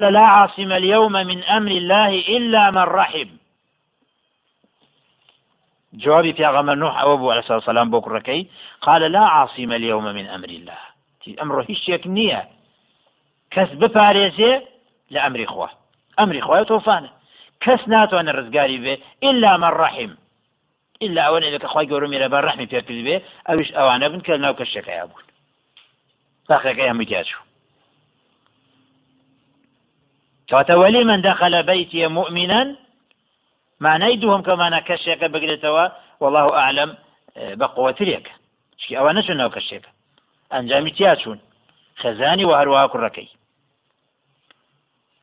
لا عاصم اليوم من أمر الله إلا من رحم. جوابي في غمر نوح أو عليه الصلاة والسلام بكركي قال لا عاصم اليوم من أمر الله. أمره هیچ شيك نية. كس بپارێزێ لأمر إخوة. أمر إخوة توفانه. كس ناتو أن الرزقاري به إلا من رحم. إلا أولا إذا كخواي قولوا ميرا بان رحمي بيركز به. أوش أوانا بن كل ناو كشك يابون باقي أيام كواتولي من دخل بيتي مؤمنا معنى دوهم كما كشك بقلتوا والله أعلم بقوة ريك شكي أوانا شنو كشك أنجامي تياشون خزاني وهروها كركي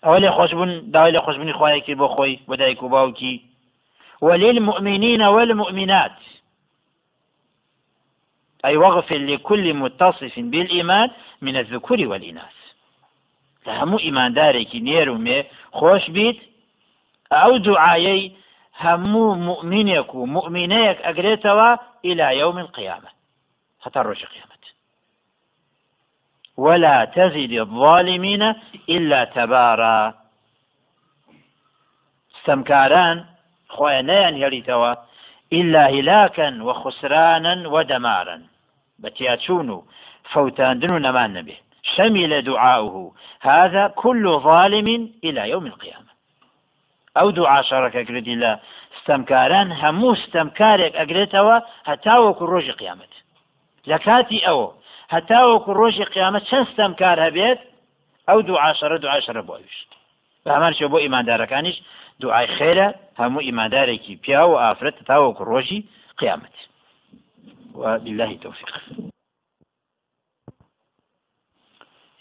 ئەوە لێ خۆشببوون داوای لە خۆشببوونی خوایەکی بۆ خۆی بە دایک و وللمؤمنين والمؤمنات أي واغفر لكل متصف بالإيمان من الذكور والإناث لهمو إيمان دارك نيرو مي خوش بيت أو دعايي همو مؤمنك ومؤمنيك أقريتوا إلى يوم القيامة. حتى الرجل قيامة ولا تزد الظالمين إلا تبارا. استمكاران خويا نيان يريتوا إلا هلاكا وخسرانا ودمارا. بتياتشونو فوتان دنو نمان به شمل دعاؤه. هذا كل ظالم إلى يوم القيامة. أو دعاء شرك أقرد الله استمكاران همو استمكارك أقريتوا هتاوك الروج قيامت. لكاتي أو هەتاوەکو ڕۆژی قیامەت چەند هەبێت ئەو دوو عاشرە دو عاشرە بۆ ئەویشت بە هەمانشە بۆ ئیماندارەکانیش دوعای خێرە هەموو ئیماندارێکی پیا و ئافرەت تاوەکو ڕۆژی قیامەت وبالله توفيق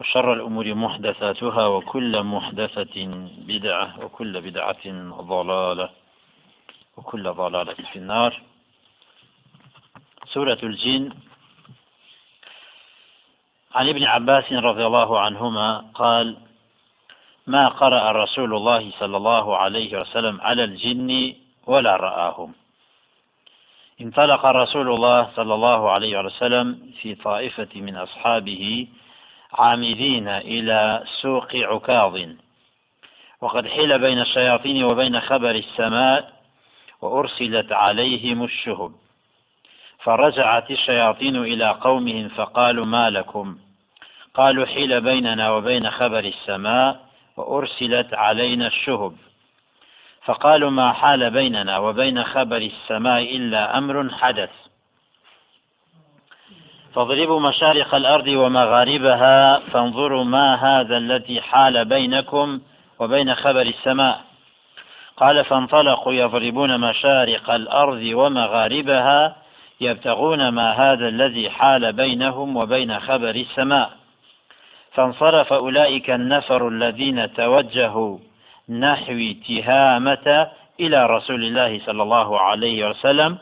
وشر الأمور محدثاتها وكل محدثة بدعة وكل بدعة ضلالة وكل ضلالة في النار. سورة الجن. عن ابن عباس رضي الله عنهما قال ما قرأ رسول الله صلى الله عليه وسلم على الجن ولا رآهم. انطلق رسول الله صلى الله عليه وسلم في طائفة من أصحابه عامدين إلى سوق عكاظ. وقد حيل بين الشياطين وبين خبر السماء وأرسلت عليهم الشهب. فرجعت الشياطين إلى قومهم فقالوا ما لكم؟ قالوا حيل بيننا وبين خبر السماء وأرسلت علينا الشهب. فقالوا ما حال بيننا وبين خبر السماء إلا أمر حدث. فاضربوا مشارق الأرض ومغاربها فانظروا ما هذا الذي حال بينكم وبين خبر السماء. قال فانطلقوا يضربون مشارق الأرض ومغاربها يبتغون ما هذا الذي حال بينهم وبين خبر السماء. فانصرف أولئك النفر الذين توجهوا نحو تهامة إلى رسول الله صلى الله عليه وسلم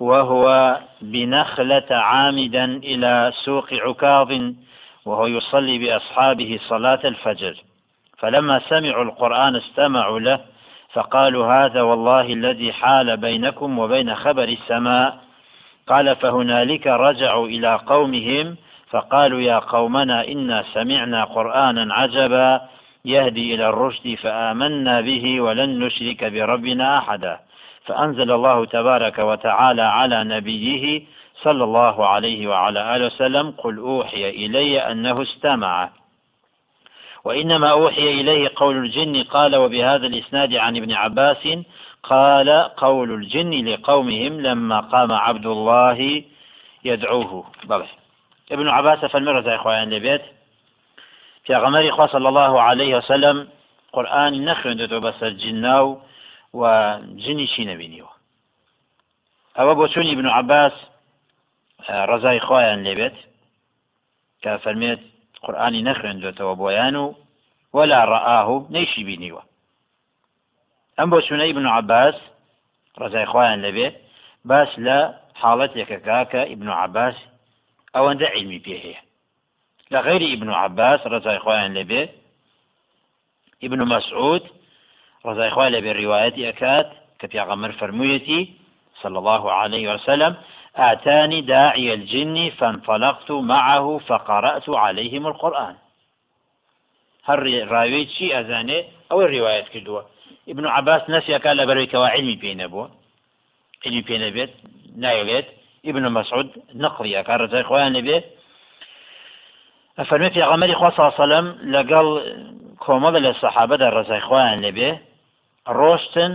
وهو بنخلة عامدا إلى سوق عكاظ وهو يصلي بأصحابه صلاة الفجر. فلما سمعوا القرآن استمعوا له فقالوا هذا والله الذي حال بينكم وبين خبر السماء. قال فهنالك رجعوا إلى قومهم فقالوا يا قومنا إنا سمعنا قرآنا عجبا يهدي إلى الرشد فآمنا به ولن نشرك بربنا أحدا. فأنزل الله تبارك وتعالى على نبيه صلى الله عليه وعلى آله وسلم قل أوحي إلي أنه استمع. وإنما أوحي إليه قول الجن قال وبهذا الإسناد عن ابن عباس قال قول الجن لقومهم لما قام عبد الله يدعوه. بله ابن عباس فالمرة يا إخوان لبيت في غمر صلى الله عليه وسلم قرآن نخرن دو بس الجناو و جنیشی نەبینیوە ئەوە بۆ چۆنی بن عباس ڕزای خۆیان لێبێت؟ کە فەرمێت قورآانی نەخوێندوێتەوە بۆیان و ولا ڕەئاه نەیشی بینیوە. ئەم بۆ چونەی بن عباس ڕزای خۆیان لەبێت باس لە حاڵەتێکەکە کە ئبن عباس ئەوەندە علمی پێ هەیە. لە غێری ئبن عباس ڕزای خۆیان لەبێت ابن مسعود ڕزای خۆی لەبێ ڕیواەتی ئەکات کە پیاغەمەر فەرموویەتی صلى الله عليه وسلم آتاني داعي الجن فانطلقت معه فقرأت عليهم القرآن. هر راوي شي أزاني أو الرواية كدوة ابن عباس نسيك لە بەرەوەیکەوە علمی پێ نەبووە علمی پێ نەبێت ناوێت ابن مسعود نقڵی ئەکار ڕزای خۆیان لەبێ ئەفەرمێ پێغەمەری خوا ساسەلم لەگەڵ کۆمەڵە لە سەحابەدا ڕزای خۆیان لەبێ ڕۆشتن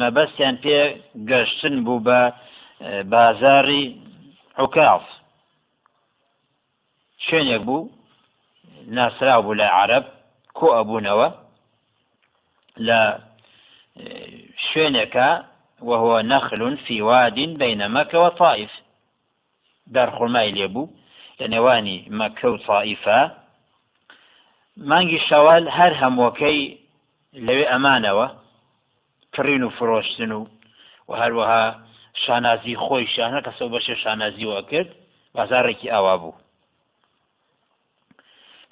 مەبەستیان پێ گەشتن بوو بە بازاری عکاف شوێنێک بوو ناسرا بوو لە عرب کۆ ئەبوونەوە؟ لە شوێنێکە وهو نخل في واد بين مكة وطائف دار خرمای لێبوو لە نێوانی مەکە و طائفە. مانگی شەوال هەر هەمووەکەی لەوێ ئەمانەوە. کڕین و فرۆشتن و و هەروەها شانازی خۆی شانە کەسە بەشێ شانازیوە کرد بازارێکی ئاوا بوو.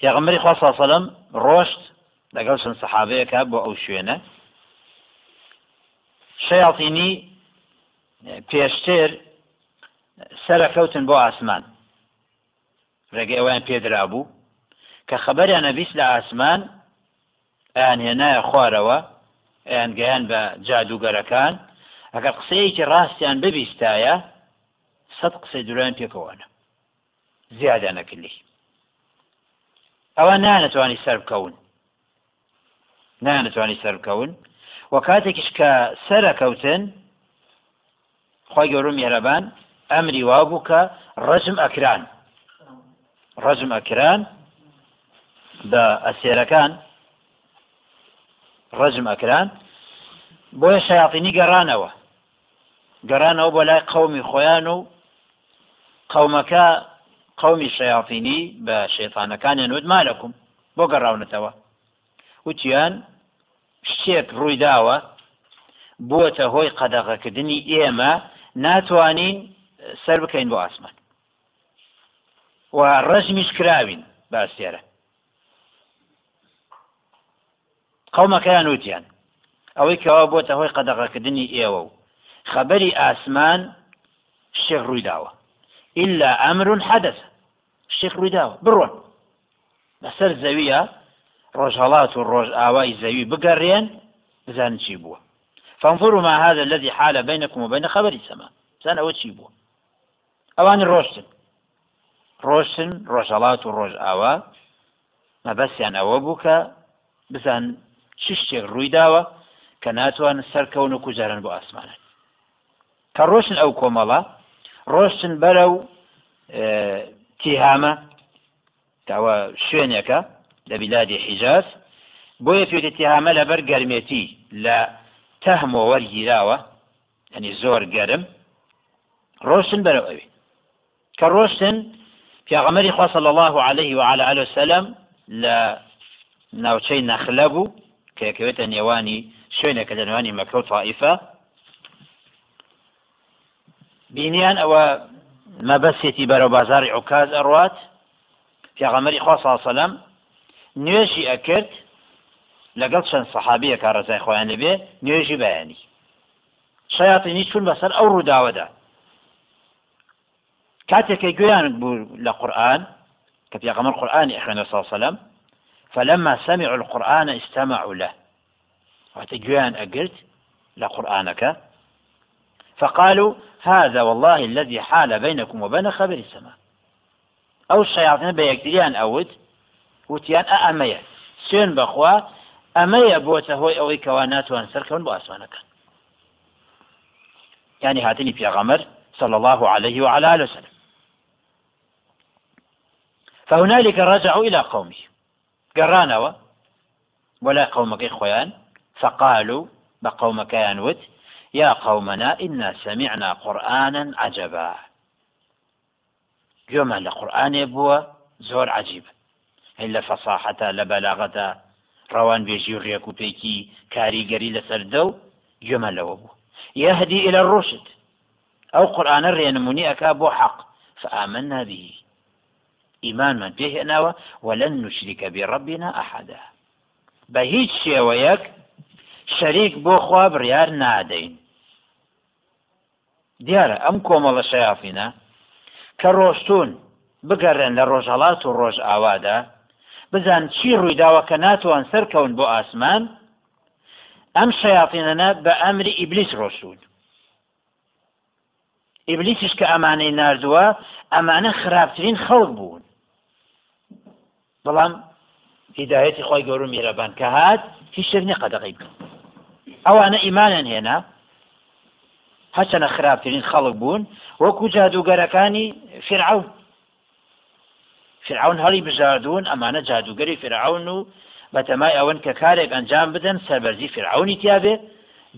پێغمبەری خوا ساسەلم ڕۆشت لەگەڵ چەند سەحابەیەکە بۆ ئەو شوێنە. شەیاطینی پێشتر سەرەکەوتن بۆ ئاسمان. ڕێگەی ئەویان پێدرا بوو کە خەبەریان نەبیست لە ئاسمان ئەیان هێنایە خوارەوە. ئەیان گەیان بە جادوگەرەکان. ئەگەر قسەیەکی ڕاستیان ببیستایە سەد قسەی دووران پێکەوەنە زیادە نەکردی. ئەوە نانەتوانی سەر بکەون. نانەتوانی سەر بکەون. و کاتێکیش کە سەرەکەوتن خی گەورم میێرەبان ئەمری وا بوو کە ڕەجم ئەکران. ڕەجم ئەکران بە ئەسێرەکان. ڕەجم ئەکران بۆیە شیاطینی گەڕانەوە. گەڕانەوە بۆ لای قومی خۆیان و قومەکە قومی شیاطینی بە شێفانەکانیان ود مالەکوم بۆ گەڕاونەتەوە. وتیان شتێک ڕوویداوە بووەتە هۆی قەدەغەکردنی ئێمە ناتوانین سەر بکەین بۆ ئاسمان. و ڕژمیش کراوین باسیێرە قومەکەیان وتیان. ئەوەی کەەوە بۆتە هۆی قەدەغەکردنی ئێوە و. خەبەری ئاسمان شێخ ڕوویداوە. إلا أمر حدث الشيخ ڕوویداوە. بڕۆن. لەسەر زەویە ڕۆژهڵات و ڕۆژ ئاوای زەوی بگەڕێن بزانن چی بووە. فانظروا ما هذا الذي حال بينكم وبين خبر السماء بزان ئەوە چی بووە. ئەوانی ڕۆشتن. ڕۆشتن ڕۆژهڵات و ڕۆژ ئاوا. مەبەستیان ئەوە بوو کە بزان چ شتێک ڕوویداوە کە ناتوان سەرکەون و کوجارن بۆ ئاسمانە کە ڕۆشن ئەو کۆمەڵە ڕۆشتن بەرەو تیهامە داوە شوێنێکە لە بیلادی حیجاز. بۆیە پێتیهامە لەبەر گەرمێتی لە تەهمەوە وەرگیراوە ئەنی زۆر گەرم ڕۆشتن بەرەو ئەوێ کە ڕۆشتن پیاغەمەری خوا صلی الله عليه وعلى آله وسلم لە ناوچەی نەخلە بوو کە یەکەوێتە نێوانی شوێنێکە لە نێوانی مەکە و تائیفە بینیان ئەوە مەبەسێتی بەرەو بازاری عکاز ئەڕوات پیاغەمەری خوا وسلم نوێژی ئەکرد لەگەڵ چەند سەحابیە کە ڕزای خۆیان لەبێ نوێژی بەیانی. شیاطینی چون بەسەر ئەو ڕووداوەدا. کاتێکە گویان بوو لە قورآن کە پیغمبر قورآنی خوێنە صلی سلام فلما سمعوا القرآن استمعوا له. وقت جوان أقلت لقرآنك؟ فقالوا هذا والله الذي حال بينكم وبين خبر السماء. أو الشياطين بيكتريان أود سوێن بەخوا ئەمەیە بۆتە هۆی ئەوەی کەوا ناتوان سەرکەون بۆ ئاسمانەکان يعني هاتني في غمر صلى الله عليه وعلى آله وسلم. فهنالك رجعوا إلى قومه قرانوا ولا قومك إخوان فقالوا بقومك ينوت يا قومنا إنا سمعنا قرآنا عجبا. يوم القرآن يبوى زور عجيب. لە فەساحەتە لە بەلاغەتە ڕەوان بێژی و ڕێک و پێکی يهدي إلى الرشد. أو قرآن الرينموني أكابو حق فآمنا به. إيمان من به ناوە ولن نشرك بربنا أحدا. بە هیچ شێوەیەک شەریک بۆ خوا بڕیار نادەین. دیارە ئەم کۆمەڵە شەیافینە کە ڕۆشتون بگەڕێن لە ڕۆژهڵات و ڕۆژ ئاوادا بزان چی ڕوویداوە کە ناتوان سەرکەون بۆ ئاسمان ئەم شەیاطینەنە بە ئەمری ئیبلیس ڕۆشتون ئیبلیسیش کە ئەمانەی نردووە ئەمانە خراپترین خەڵک بوون. بەڵام هیداەتی خۆی گەور و میرەبان کە هات هیچ شتێک قەدەقی بکە. ئەوانە ئیمانیان هێنا هەچەنە خراپترین خەڵک بوون وەکو جادوگەرەکانی فرعون. فرعون هەڵی بژاردون ئەمانە جادوگەری فرعون و بەتەمای ئەوەن کە کارێک ئەنجام بدەن سەربەرزی فرعونی تیاابێ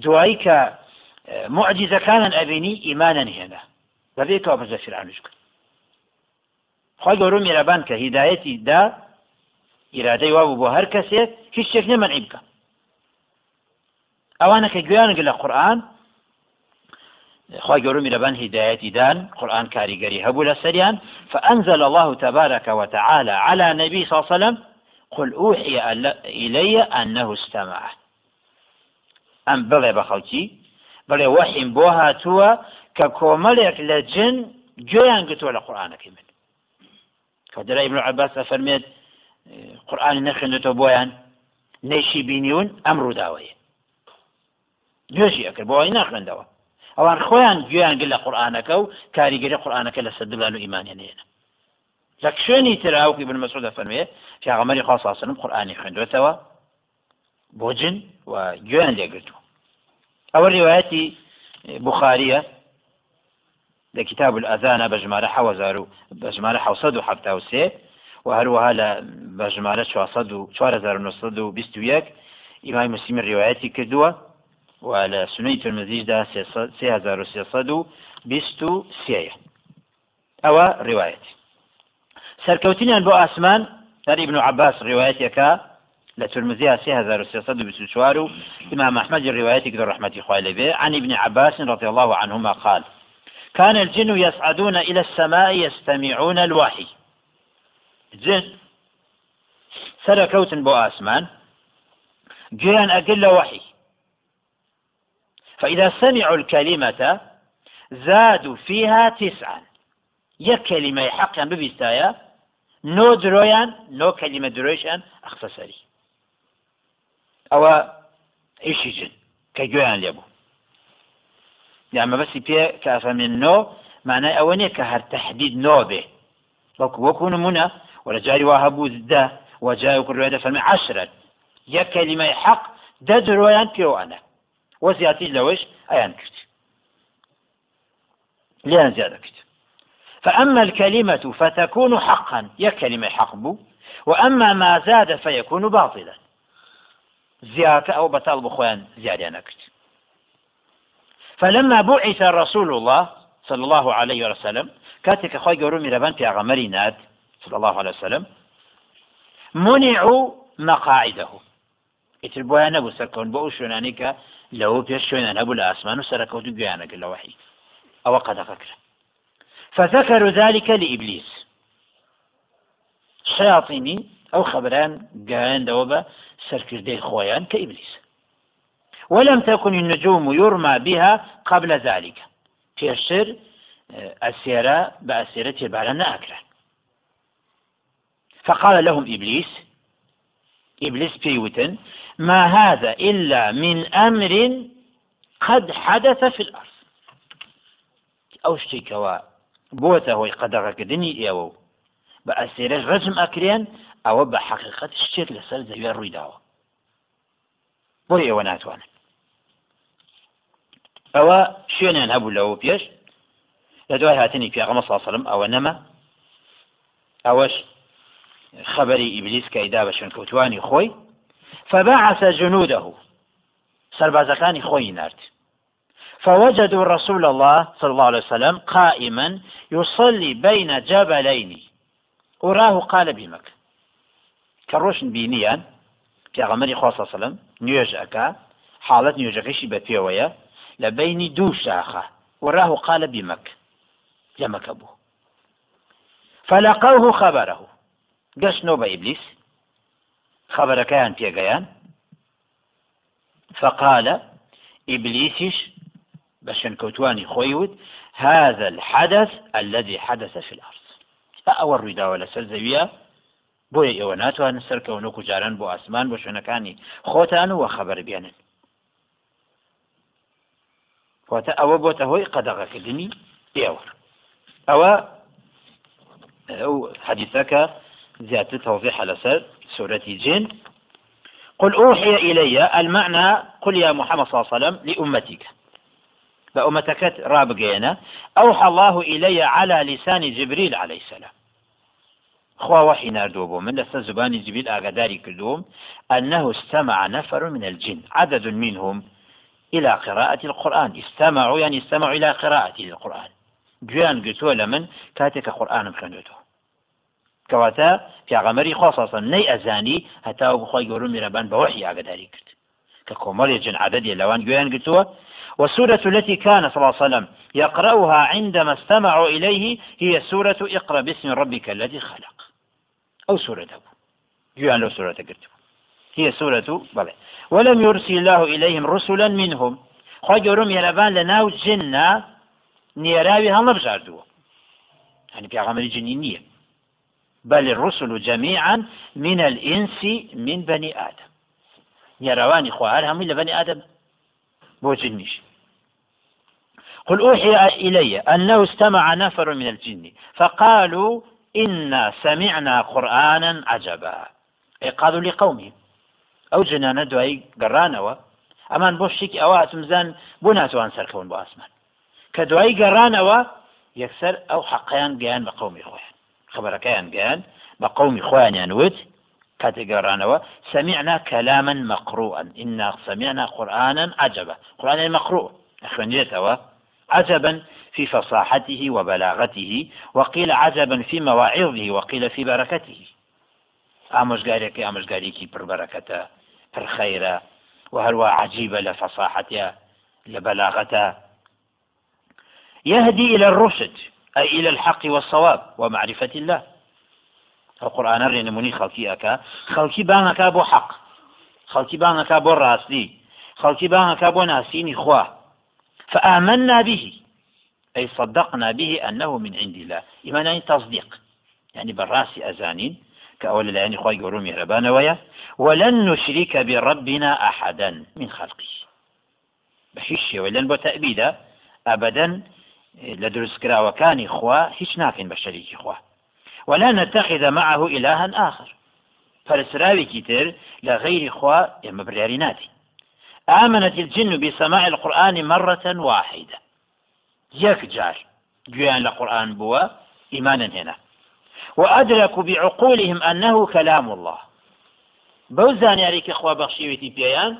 دوایی کە معجزەکانن ئەبینی ئیمانەن هێنا. بەبێ کەوا بەزە فرعونش کرد خی گەورە میێرەبان کە هیدایەتی دا ئیرادەی وابوو بۆ هەر کەسێک هیچ شتێک نەمەنعی بکە ئەوانە کە گویانگە لە قورآن خی گەورە میرەبان هدایەتی دان قورآن کاریگەری هەبوو لە سەریان فأنزل الله تبارك وتعالى على نبي صلى الله عليه وسلم قل أوحي إلي أنه استمع. ئەم بڵێ بە خەڵکی بڵێ وەحیم بۆ هاتووە کە کۆمەڵێک لە جن گوێیان گتووە لە قورآانەکەی ابن عباس ئەفەرمێت قورآانی نەخێنێتەوە بۆیان نەیشی بینیون ئەم ڕووداوەیە. نوێژی ئەکرد بۆی ناخێندەوە ئەوان خۆیان گویان گل لە قورآانەکە و کاریگەری قورآانەکە لە سەدلان و ئیمانیان هێنا لە شوێنی تراوکی بن مەسعود فەرمێ پیاغەمەری خاصاسنم قورآانی خوێندوێتەوە بۆ جن و گوێیان لێگرتووە ئەوە ڕواەتی بخاریە لە کتاب الأذانە بە ژمارە حوەزار و بە ژمارە حوسەد و حفتا و سێ و هەروەها لە بە ژمارە 1920 ئیمای مسلمی ڕواەتی کردووە و لە سنەی ترمزیشدا 1920 ئەوە ڕواەتی سەرکەوتنیان بۆ ئاسمان هەر ابن عباس ڕواەتێکە لە ترمزي 3324 و إمام أحمد الرواية كده رحمة إخوة به عن ابن عباس رضي الله عنهما قال كان الجن يصعدون إلى السماء يستمعون الوحي. جن. سركوت بو آسمان. جيان أقل وحي. فإذا سمعوا الكلمة زادوا فيها تسعا. يك كلمة حقا ببستايا نو درويان نو كلمة درويشان أختصري. أو إيشي جن. كجويان ليبو. يعني بس بيه كافمن نو معناه أولي كهر تحديد نو به. وكو نمونا ولا جاري وهبو ده وجاء كل رواية فمن عشرة. يا كلمة حق ده درويان بيو أنا. وزياتي لەوەش ئەیان کرد ليان زيادة كرد فأما الكلمة فتكون حقا. يا كلمة حق بو. وأما ما زاد فيكون باطلا. زيادة أو بطال بخوان زيادة نكت فلما بعث رسول الله صلى الله عليه وسلم كاتك أخوي قولوا ربان في أغمري ناد. صلى الله عليه وسلم منعوا مقاعده. يتربوها نبو سكون بو شونانيكا لەوە پێش شوێنە هەبوو لە ئاسمان و سەرکەوت و گویانەکە لە فذكروا ذلك لإبليس. شياطيني أو خبران قاين دوبا سركردي خويان كإبليس. ولم تكن النجوم يرمى بها قبل ذلك. في الشر أسيرة بأسيرة بعلنا أكرا. فقال لهم إبليس إبليس بيوتن ما هذا إلا من أمر قد حدث في الأرض. أو شتێکەوە بۆتە هۆی قەدەغەکردنی ئێوە و بە ئەسێرەش ڕەجم ئەکرێن ئەوە بە حەقیقەت شتێک لەسەر زەوێ ڕوویداوە بۆ ئێوە ناتوانن ئەوە شوێنیان هەبوو لەوە پێش لە دوای هاتنی پیاغمە ساسەلم ئەوە نەما ئەوەش خبری ئیبلیس کە ئیدا بە شوێنکەوتوانی خۆی فبعث جنوده سربازەکانی خۆی نرد. فوجدوا رسول الله صلى الله عليه وسلم قائما يصلي بين جبلين وراه قال بمكة كروشن خۆسە سەلم نوێژ ئەکا حاڵەت نوێژەکەشی بە پێوەیە لە بینی دوو شاخە وراه قال بمك لمك أبوه فلقوه خبره. قش نوبة إبليس خبر كان بيقيان فقال إبليسش بشن كوتواني خويود هذا الحدث الذي حدث في الأرض. ئەوە ڕوویداوە لەسەر زەویە بۆیە ئێوە ناتوانن سەرکەونەکو جاران بۆ ئاسمان بۆ شوێنەکانی خۆتان وە خەبەر بێنن. واتە ئەوە بۆتە هۆی قەدەغەکردنی ئێوە ئەوە ئەو حەدیثەکە زیاتر توضيح لەسەر سورة جن قل أوحي إلي المعنى قل يا محمد صلى الله عليه وسلم لأمتك. بأمتك رابقينا أوحى الله إلي على لسان جبريل عليه السلام. خوا وحي ناردوبو. من لسا زبان جبريل أغداري كلهم أنه استمع نفر من الجن. عدد منهم إلى قراءة القرآن. استمعوا يعني استمعوا إلى قراءة القرآن. جوان قلتوا لمن كاتك قرآن خوێنێتەوە کەواتە پیاغەمەری خۆسەسم نەی ئەزانی هەتا بخۆی گەورم میرەبان بە وحی ئاگداری کرد. کە کۆمەڵی جن عددی لەوان گویان گرتووە. والسورة التي كان صلى الله عليه وسلم يقرأها عندما استمعوا إليه هي سورة اقرأ باسم ربك الذي خلق. أو سورة أبو جوان لو سورة قلت هي سورة بلى ولم يرسل الله إليهم رسلا منهم. خوا گەورم هێرەبان لە ناو جننا نێراوی هەڵە بژاردووە هەنی پیاغەمەری جنی نییە. بل الرسل جميعا من الإنس من بني آدم. نێراوانی خوار هەمووی لە بۆ جنیش قل أوحي إلي أنه استمع نفر من الجن فقالوا إنا سمعنا قرآنا عجبا. أي قالوا لقومهم ئەو جنانە دوایی گەڕانەوە ئەمان بۆ شتێکی ئەوە هاتمزان بۆ ناتوان سەرکەون بۆ ئاسمان کە دوایی گەڕانەوە یەکسەر ئەو حەقیان خبرەکەیان گەیان بە قومی خۆیانیان وت کاتێک گەڕانەوە سمعنا كلاما مقروءا. إنا سمعنا قرآنا عجبا. قرآن مقروء. أخوانيتوا عجبا في فصاحته وبلاغته وقيل عجبا في مواعظه وقيل في بركته. ئامۆژگارێکی ئامۆژگاریکی پربەرەکەتە پرخەیرە و هەروە عجیبە لە فەساحەتە لە يهدي إلى الرشد. أي إلى الحق والصواب ومعرفة الله. القرآن الرنموني خلقي أكا. خلقي بانكا بو حق. خلقي بانكا بو راسلي. خلقي بانكا بو ناسيني خواه فآمنا به. أي صدقنا به أنه من عند الله. إيمانا تصديق. يعني بالراس أزانين. كأول العين خواهي قولوا مهربان ويا. ولن نشرك بربنا أحدا من خلقه. بحيش ولن بتأبيدا أبدا لدرس كرا وكان إخوة هيش ناكن بشريك إخوة ولا نتخذ معه إلها آخر. فالسراوي كتير لغير إخوة مبريريناتي آمنت الجن بسماع القرآن مرة واحدة. يكجار جوان القرآن بوا إيمانا هنا وأدركوا بعقولهم أنه كلام الله. بوزان ياريك إخوة بخشيوتي بيان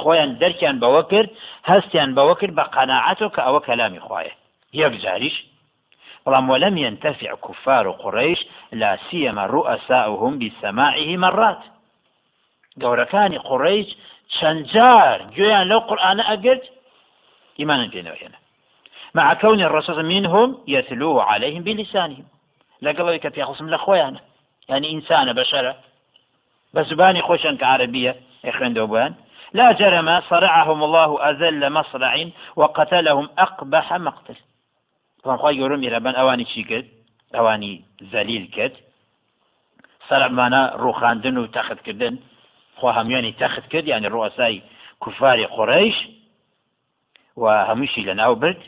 خۆیان دەرکیان بەوە کرد هەستیان بەوە کرد بە قەنەعەتەوە کە ئەوە کەلامی خوایە یەک جاریش بەڵام وەلم ينتفع كفار قريش لا سيما رؤساؤهم بسماعه مرات گەورەکانی قڕیش چەند جار گوێیان لەو قورآانە ئەگرت ئیمانن پێنەوە هێنا مع كون الرسول منهم يتلو عليهم بلسانهم. لەگەڵەوەی کە پێخسم لە خۆیانە ینی ئینسانە بەشەرە بە زبانی خۆشن کە عربیە خوێندەوە بوویان لا جرم صرعهم الله أذل مصرع وقتلهم أقبح مقتل. طبعا خواهي يقولون ميرابان أواني چی کرد؟ ئەوانی زەلیل کرد. سەرمانە ڕوخاندن و تەختکردن. خۆ هەمویانی تەخت کرد یعنی ڕۆسایی کوفاری قڕیش و هەمووشی لە ناو برد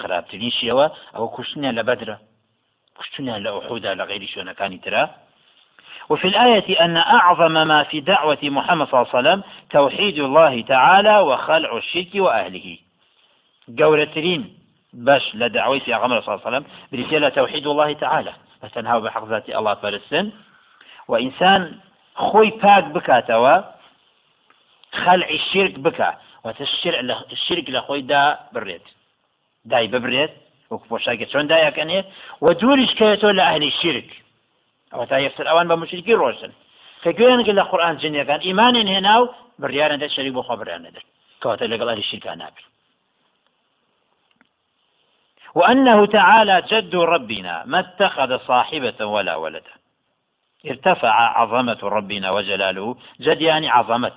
خراپترینشیەوە ئەوە کوشتنیان لە بەدرە كشتنا لأحودا لغير شونكان ترى وفي الآية أن أعظم ما في دعوة محمد صلى الله عليه وسلم توحيد الله تعالى وخلع الشرك وأهله. قولترين باش لدعوة في أغمر صلى الله عليه وسلم برسالة توحيد الله تعالى. فتنهاو بحق ذات الله فرسن وإنسان خوي باك بكاتوا خلع الشرك بكا وتشرك لخوي دا بريد داي ببريد وەکو پۆشاکە چۆن دایەکەنێ و دووریش کەوێتەوە لە ئەهلی شرک. ئەوە تا یەکسەر ئەوان بە مشرکی ڕۆشن کە گوێنگە لە قورآن جنیەکان ئیمانیان هێنا و بڕیارە دە شەریک بۆ خۆبران دەر کەواتە لەگەڵ ئەلی شیرکان نابێت وأنه تعالى جد ربنا ما اتخذ صاحبة ولا ولدا ارتفع عظمة ربنا وجلاله. جد يعني عظمت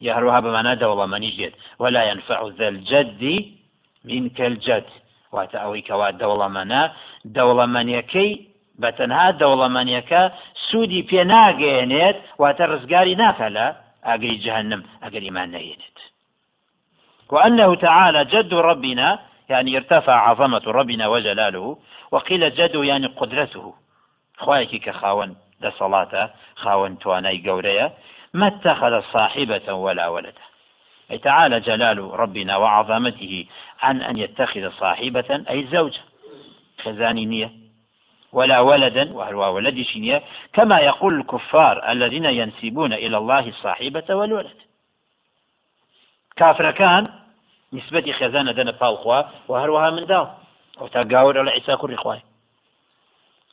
يهروها بمعنى دولة منيجد ولا ينفع ذا الجد منك الجد. واتأوي كوا دولة منا. دولة منيكي بەتەنها دەوڵەمەنیەکە سوودی پێ ناگەێنێت واتە ڕزگاری ناکە لە ئاگری جهنم ئەگەر ایمان نەێنێت وأنه تعالى جد ربنا يعني ارتفع عظمة ربنا وجلاله وقيل جد يعني قدرته. خوايك كخاون لصلاة خاون تواناي قوريا ما اتخذ صاحبة ولا ولدا. أي تعالى جلال ربنا وعظمته عن أن يتخذ صاحبة أي زوجة. خزاني نية. ولا ولدا وهو ولد شنية كما يقول الكفار الذين ينسبون إلى الله الصاحبة والولد. كافر كان نسبة خزانة دنا بالخوا وهروها من داو. أو تقاور على عيسى كل إخوان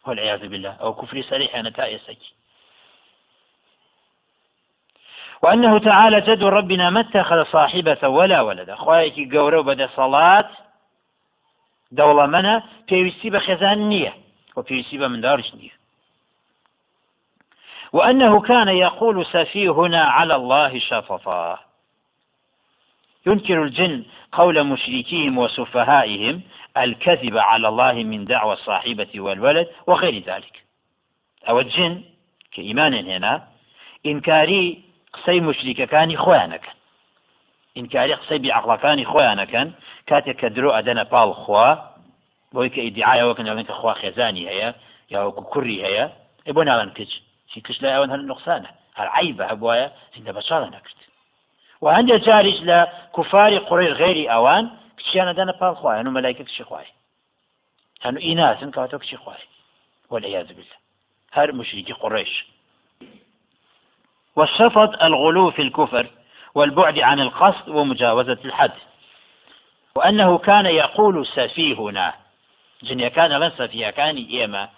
والعياذ بالله. أو كفر صريح أنا تائسك وأنه تعالى جد ربنا ما اتخذ صاحبة ولا ولد. أخوائك قورو بدا صلاة دولة منا في بخزان نية وفي من دارش نية وأنه كان يقول سفيهنا على الله شفطا ينكر الجن قول مشركيهم وسفهائهم الكذب على الله من دعوى الصاحبة والولد وغير ذلك. أو الجن كإيمان هنا إنكاري قسەی مشریکەکانی خۆیانەکەن ئینکاری قسەی بیعقلەکانی خۆیانەکەن کاتێک کە درۆ ئەدەنە پاڵ خوا. بۆی کە ئیدعاەوەکەن کە خوا خێزانی هەیە یاوەکو کوڕی هەیە ئێ بۆ ناڵەن کچ. چی کش لە ئەوەن هەر نقصانە؟ هەر عیبە هەبواە هندە بەچڵە نەکرد و هەندێک جاریش لە کوفاری قڕێژ غێری ئەوان کچیانە دەنە پاڵ خوایان و مەلایکە کچی خوای. هەنو ئیناسن کاتۆ کچی خوای. وەلعیاذ بالله. هەر مشریکی قڕێش والشفط الغلو في الكفر والبعد عن القصد ومجاوزة الحد. وأنه كان يقول سفيهنا جنيا كان لن سفيه كان إيما.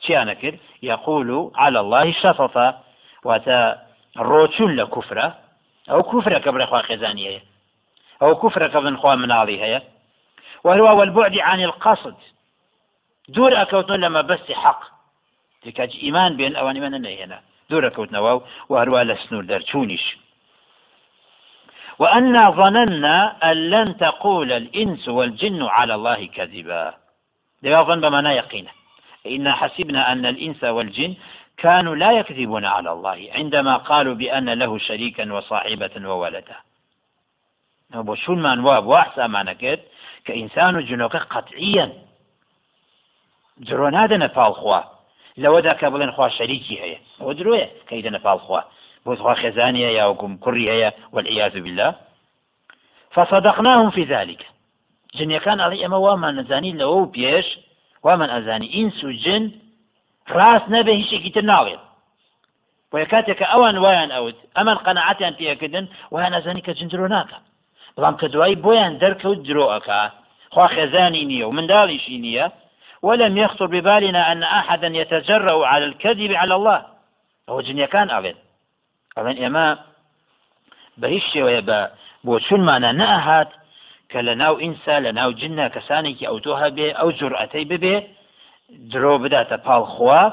شيانكر يقول على الله شفطا واتا روتون لكفرة. أو كفرة قبل إخوة خزانية. أو كفرة قبل إخوة مناضي هي وهو والبعد عن القصد. دور أكوتون لما بس حق. تكاج إيمان بين أوان إيمان هنا دوورەکەوتنەوە و هەروە لە سنوور وأنا ظننا أن لن تقول الإنس والجن على الله كذبا. ظن بمعنى يقينا إنا حسبنا أن الإنس والجن كانوا لا يكذبون على الله عندما قالوا بأن له شريكا وصاحبة وولدا. بۆ شونمان وا بۆ ئەحسامانەکرد کە ئینسان و جنۆکە قەتعیەن جرۆ نادەنە پاڵخوا لەوەدا کە بڵێن خوا شەریکی هەیە ئەوە درۆیە کەی دەنە بۆ خوا خێزانە یاوەکوم کوڕی هەیە والعیاذ بالله. فصدقناهم في ذلك. جنیەکان ئەڵی ئەمە وامان نەزانی لەوە و پێش وامان ئەزانی ئینس و جن ڕاست نەبێ هیچێکی تر ناڵێت بۆیە کاتێککە ئەوان وایان ئەوت ئەمان قەنەعاتیان پێکردن وایان نەزانی کە جندرۆ ناکە بەڵام کە دوایی بۆیان دەرکەوت درۆەکە خوا خێزانی نییە و منداڵیشی نییە ولم يخطر ببالنا أن أحدا يتجرأ على الكذب على الله. أو جنيا كان أبن أبن إما بهش ويبا بوشون معنا نأهات كلناو إنسا لناو جنة كسانك أو توها أو جرأتي ببه درو بدات پاڵ خوا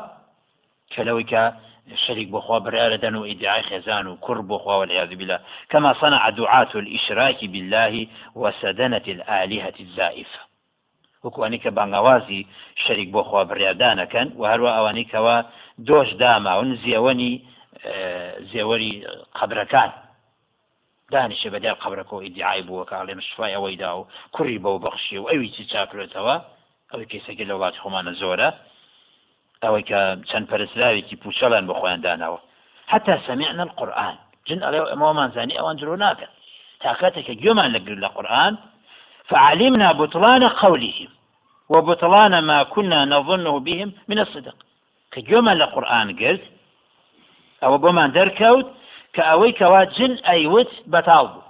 کەلەوەی شريك بخوا برارة وإدعاء خزان وكر بخوا والعياذ بالله. كما صنع دعاة الإشراك بالله وسدنة الآلهة الزائفة. وەکوانی کە بانگاوازی شەریک بۆ خوا بڕیادانەکەن و هەروە ئەوانەی کەەوە دۆش داماون زیێوەنی زێوەری قبرەکان دانیشە بەدار قبرەکە و ئیدعای بووە کاڵێ مشفای ئەوەیدا و کوڕی بەو بەخشی و ئەوی چی چاکرێتەوە ئەوەی کەسەکە لە وڵاتی خۆمانە زۆرە ئەوەی کە چەند پەرسراوێکی پوچەڵان بە خۆیان داناوە. حتا سمعنا القرآن جن ئەڵێ ئەمەوەمان زانی ئەوان درۆ ناکەن. تا کاتێکە گوێمان لەگر لە قورآن فعلمنا بطلان قولهم وبطلان ما كنا نظنه بهم من الصدق. كجوما لقرآن قلت أو بما دركوت كأوي كوا جن أيوت بطالبو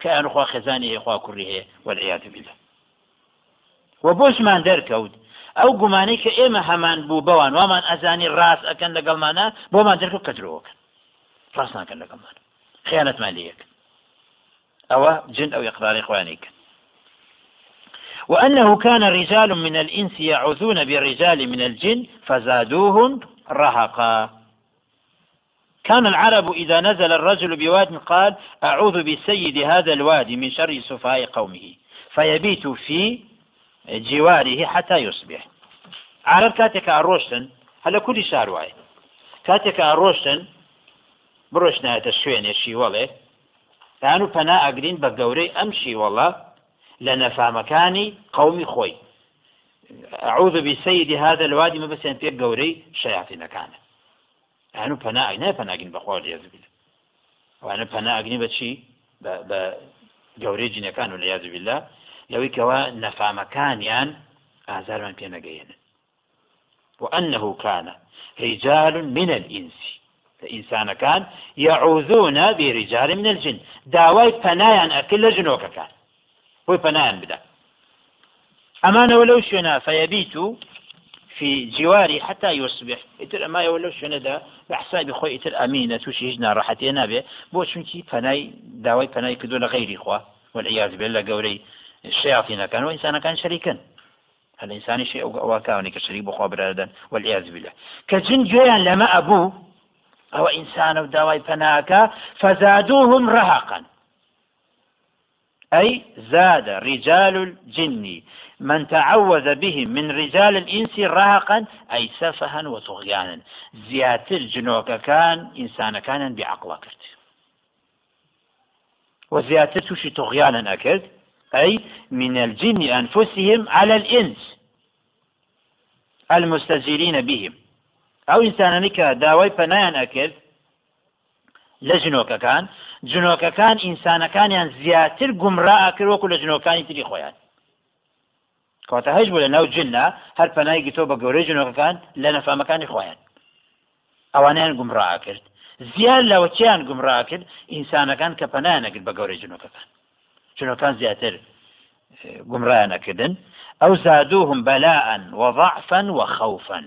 كأن أخوة خزاني أخوة كريه والعياذ بالله. وبوش ما دركوت ئەو گومانەی کە ئێمە هەمان بوو بەوان وامان ئەزانی ڕاست ئەەکەن لەگەڵمانە بۆمان دەرکە کە درۆکەن ڕاست ناکەن لەگەڵمان. خیانەتمان لەکەن ئەوە جن ئەو إقرار خوانيك وأنه كان رجال من الإنس يعوذون برجال من الجن فزادوهم رهقا. كان العرب إذا نزل الرجل بواد قال أعوذ بسيد هذا الوادي من شر سفهاء قومه. فيبيت في جواره حتى يصبح. عرب كاتك أروشتن هلا كل شهر واي. كاتك أروشتن بروشنا الشوين يشي والله. یان و پەنا ئەگرین بە گەورەی ئەم شیوەڵە لە نەفامەکانی قومی بسيد هذا الوادي ما بس ينتهي قوري شياطين كان. يعني فنا أجنبي فنا أجنبي بخوار يا زبيل وأنا فنا أجنبي بشي؟ ب ب قوري جن كان والعياذ بالله. لو كوا نفع مكان يعني أزال من بينا جينا وأنه كان رجال من الإنس. إنسان كان يعوذون برجال من الجن. داوای پەنایان ئەکرد لە ژنۆکەکان بۆی پەنایان بدا. ئەمانەوە لەو شوێنە فەیەبیت و في جواري حتى يصبح. إتر ما يولو شنو ده بحسابي خوي إتر أمينة توشي هجنا راحتي نابي بو شنكي فناي داوي فناي كدو لغيري خوا. والعياذ بالله قوري الشياطين كانوا انسانا كان شريكا. الانسان شيء أو كاوني كشريك بخوا برادا. والعياذ بالله. كجن جويان لما ابوه أو إنسان ودواي فناك فزادوهم رهقا أي زاد رجال الجن. من تعوذ بهم من رجال الإنس رهقا أي سفها وطغيانا زيادة الجنوك كان إنسان كان بعقل كرت. وزيادة شي طغيانا أكد أي من الجن أنفسهم على الإنس المستجيرين بهم. ئەو ئینسانانی کە داوای پەنایان ئەکرد لە ژنۆکەکان جنۆکەکان ئینسانەکانیان زیاتر گومڕا ئەکرد وەکو لە ژنۆکانی تری خۆیان. کاتە هەش بوو لە ناو جننا هەر پەنای گیتۆ بە گەورەی ژنۆکەکان لە نەفامەکانی خۆیان. ئەوانیان گومڕا کرد. زیاد لەوە چیان گومڕا کرد ئینسانەکان کە پەنایان نەگرت بە گەورەی ژنۆکەکان ژنۆکان زیاتر گومڕایان نەکردن. ئەو زادوهم بەلاءن وضعفا وخوفا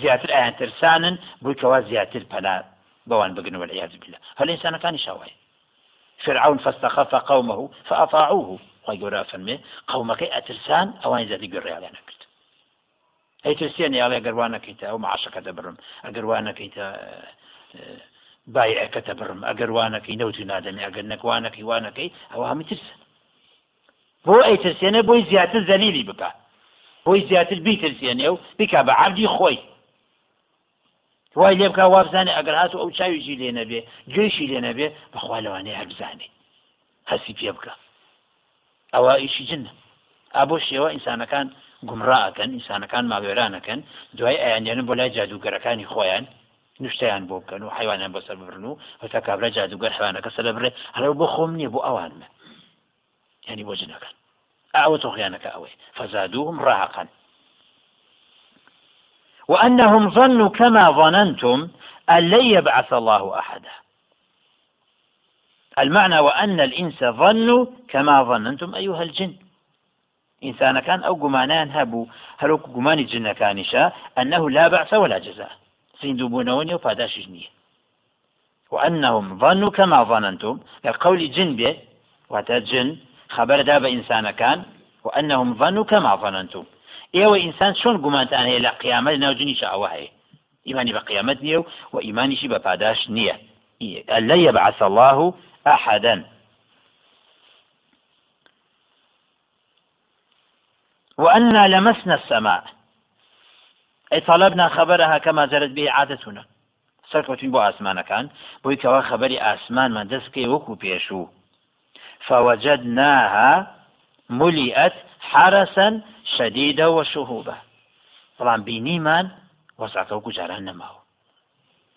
زیاتر ئایان ترسانن بووی کەوا زیاتر پەلا بوان بقنوا والعياذ بالله. هل إنسان كان شاوي فرعون فاستخف قومه فأطاعوه. ويقول أفرمي قومك أترسان أو أن زادي قرر على نكت أي ترسيني على قروانا كيتا أو معاشك تبرم قروانا كيتا بايعك تبرم أقروانا كي نوت نادمي أقرنك وانا كي وانا كي أو هم ترسن بۆ ئەی ترسێنە بۆی زیاتر زەلیلی بکە. بۆی زیاتر بیترسێنێ و بکە بە عبدی خۆی. وای لێ بکە وابزانێ ئەگەر هاتو ئەو چاویشی لێ نەبێ گوێشی لێ نەبێ بەخوا لەوانەیە هەبزانێ هەسی پێ بکە. ئەوە ئیشی جنە ئابۆ شێوە ئینسانەکان گومڕائەکەن ئینسانەکان ماوێرانەکەن دوای ئەیانێنن بۆ لای جادوگەرەکانی خۆیان نوشتیان بۆ بکەن و حیوانیان بۆ سەر ببرن و هەتا کابرا جادوگەر حیوانەکە سەر بڕێ هەرە بۆ خۆم نییە بۆ ئەوانمە ینی بۆ جنەکان. ئەوە تۆخیانەکە ئەوەی. فەزادوهم ڕاقن وأنهم ظنوا كما ظننتم أن لن يبعث الله أحدا. المعنى وأن الإنس ظنوا كما ظننتم أيها الجن. إنسان كان أو جمانان هبوا هلو جمان الجن كانشا أنه لا بعث ولا جزاء. سيندوبونوني وفاداش جنية وأنهم ظنوا كما ظننتم قول جن به وهذا جن خبر داب إنسان كان وأنهم ظنوا كما ظننتم. ئێوە ئینسان چۆن گومانتان هەیە لە قیامەت ناوجنیش ئەوە هەیە ئیمانی بە قیامەت نییە و و ئیمانیشی بە پاداش نییە لن يبعث الله أحدا. وأنا لمسنا السماء. أي طلبنا خبرها كما جرت به عادتنا. سەرکەوتین بۆ ئاسمانەکان بۆی کەوا خبری ئاسمانمان دەستکەی وەکو پێشوو فوجدناها ملئت حرسا شەدیدە وە شوهوبە بەڵام بینیمان وەساکە و گوجاران نەماوە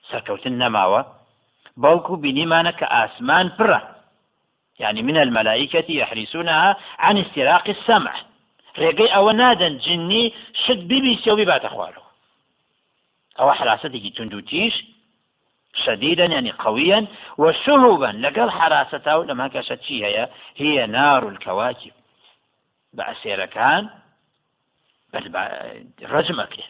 سەرکەوتن نەماوە بەڵکو بینیمانە کە يعني من الملائكة يحرسونها عن استراق السمع. ڕێگەی ئەوە نادەن جننی شت بیبیسە و بیباتە خوارەوە ئەوە حراستێکی تونند شديدا يعني قويا وشهوبا. لقل حراسته لما كشت هي هي نار الكواكب. بأسير كان ڕەجم ئەکرێ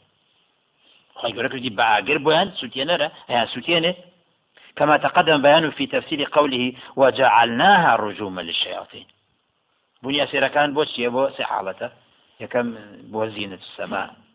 خی گەورە کردی بەئاگر بۆیان سووتێنەرە هیان سووتێنێ كما تقدم بيانه في تفسير قوله وجعلناها رجوما للشياطين بني كان بوش يبو سحالته يكم بو زينة السماء.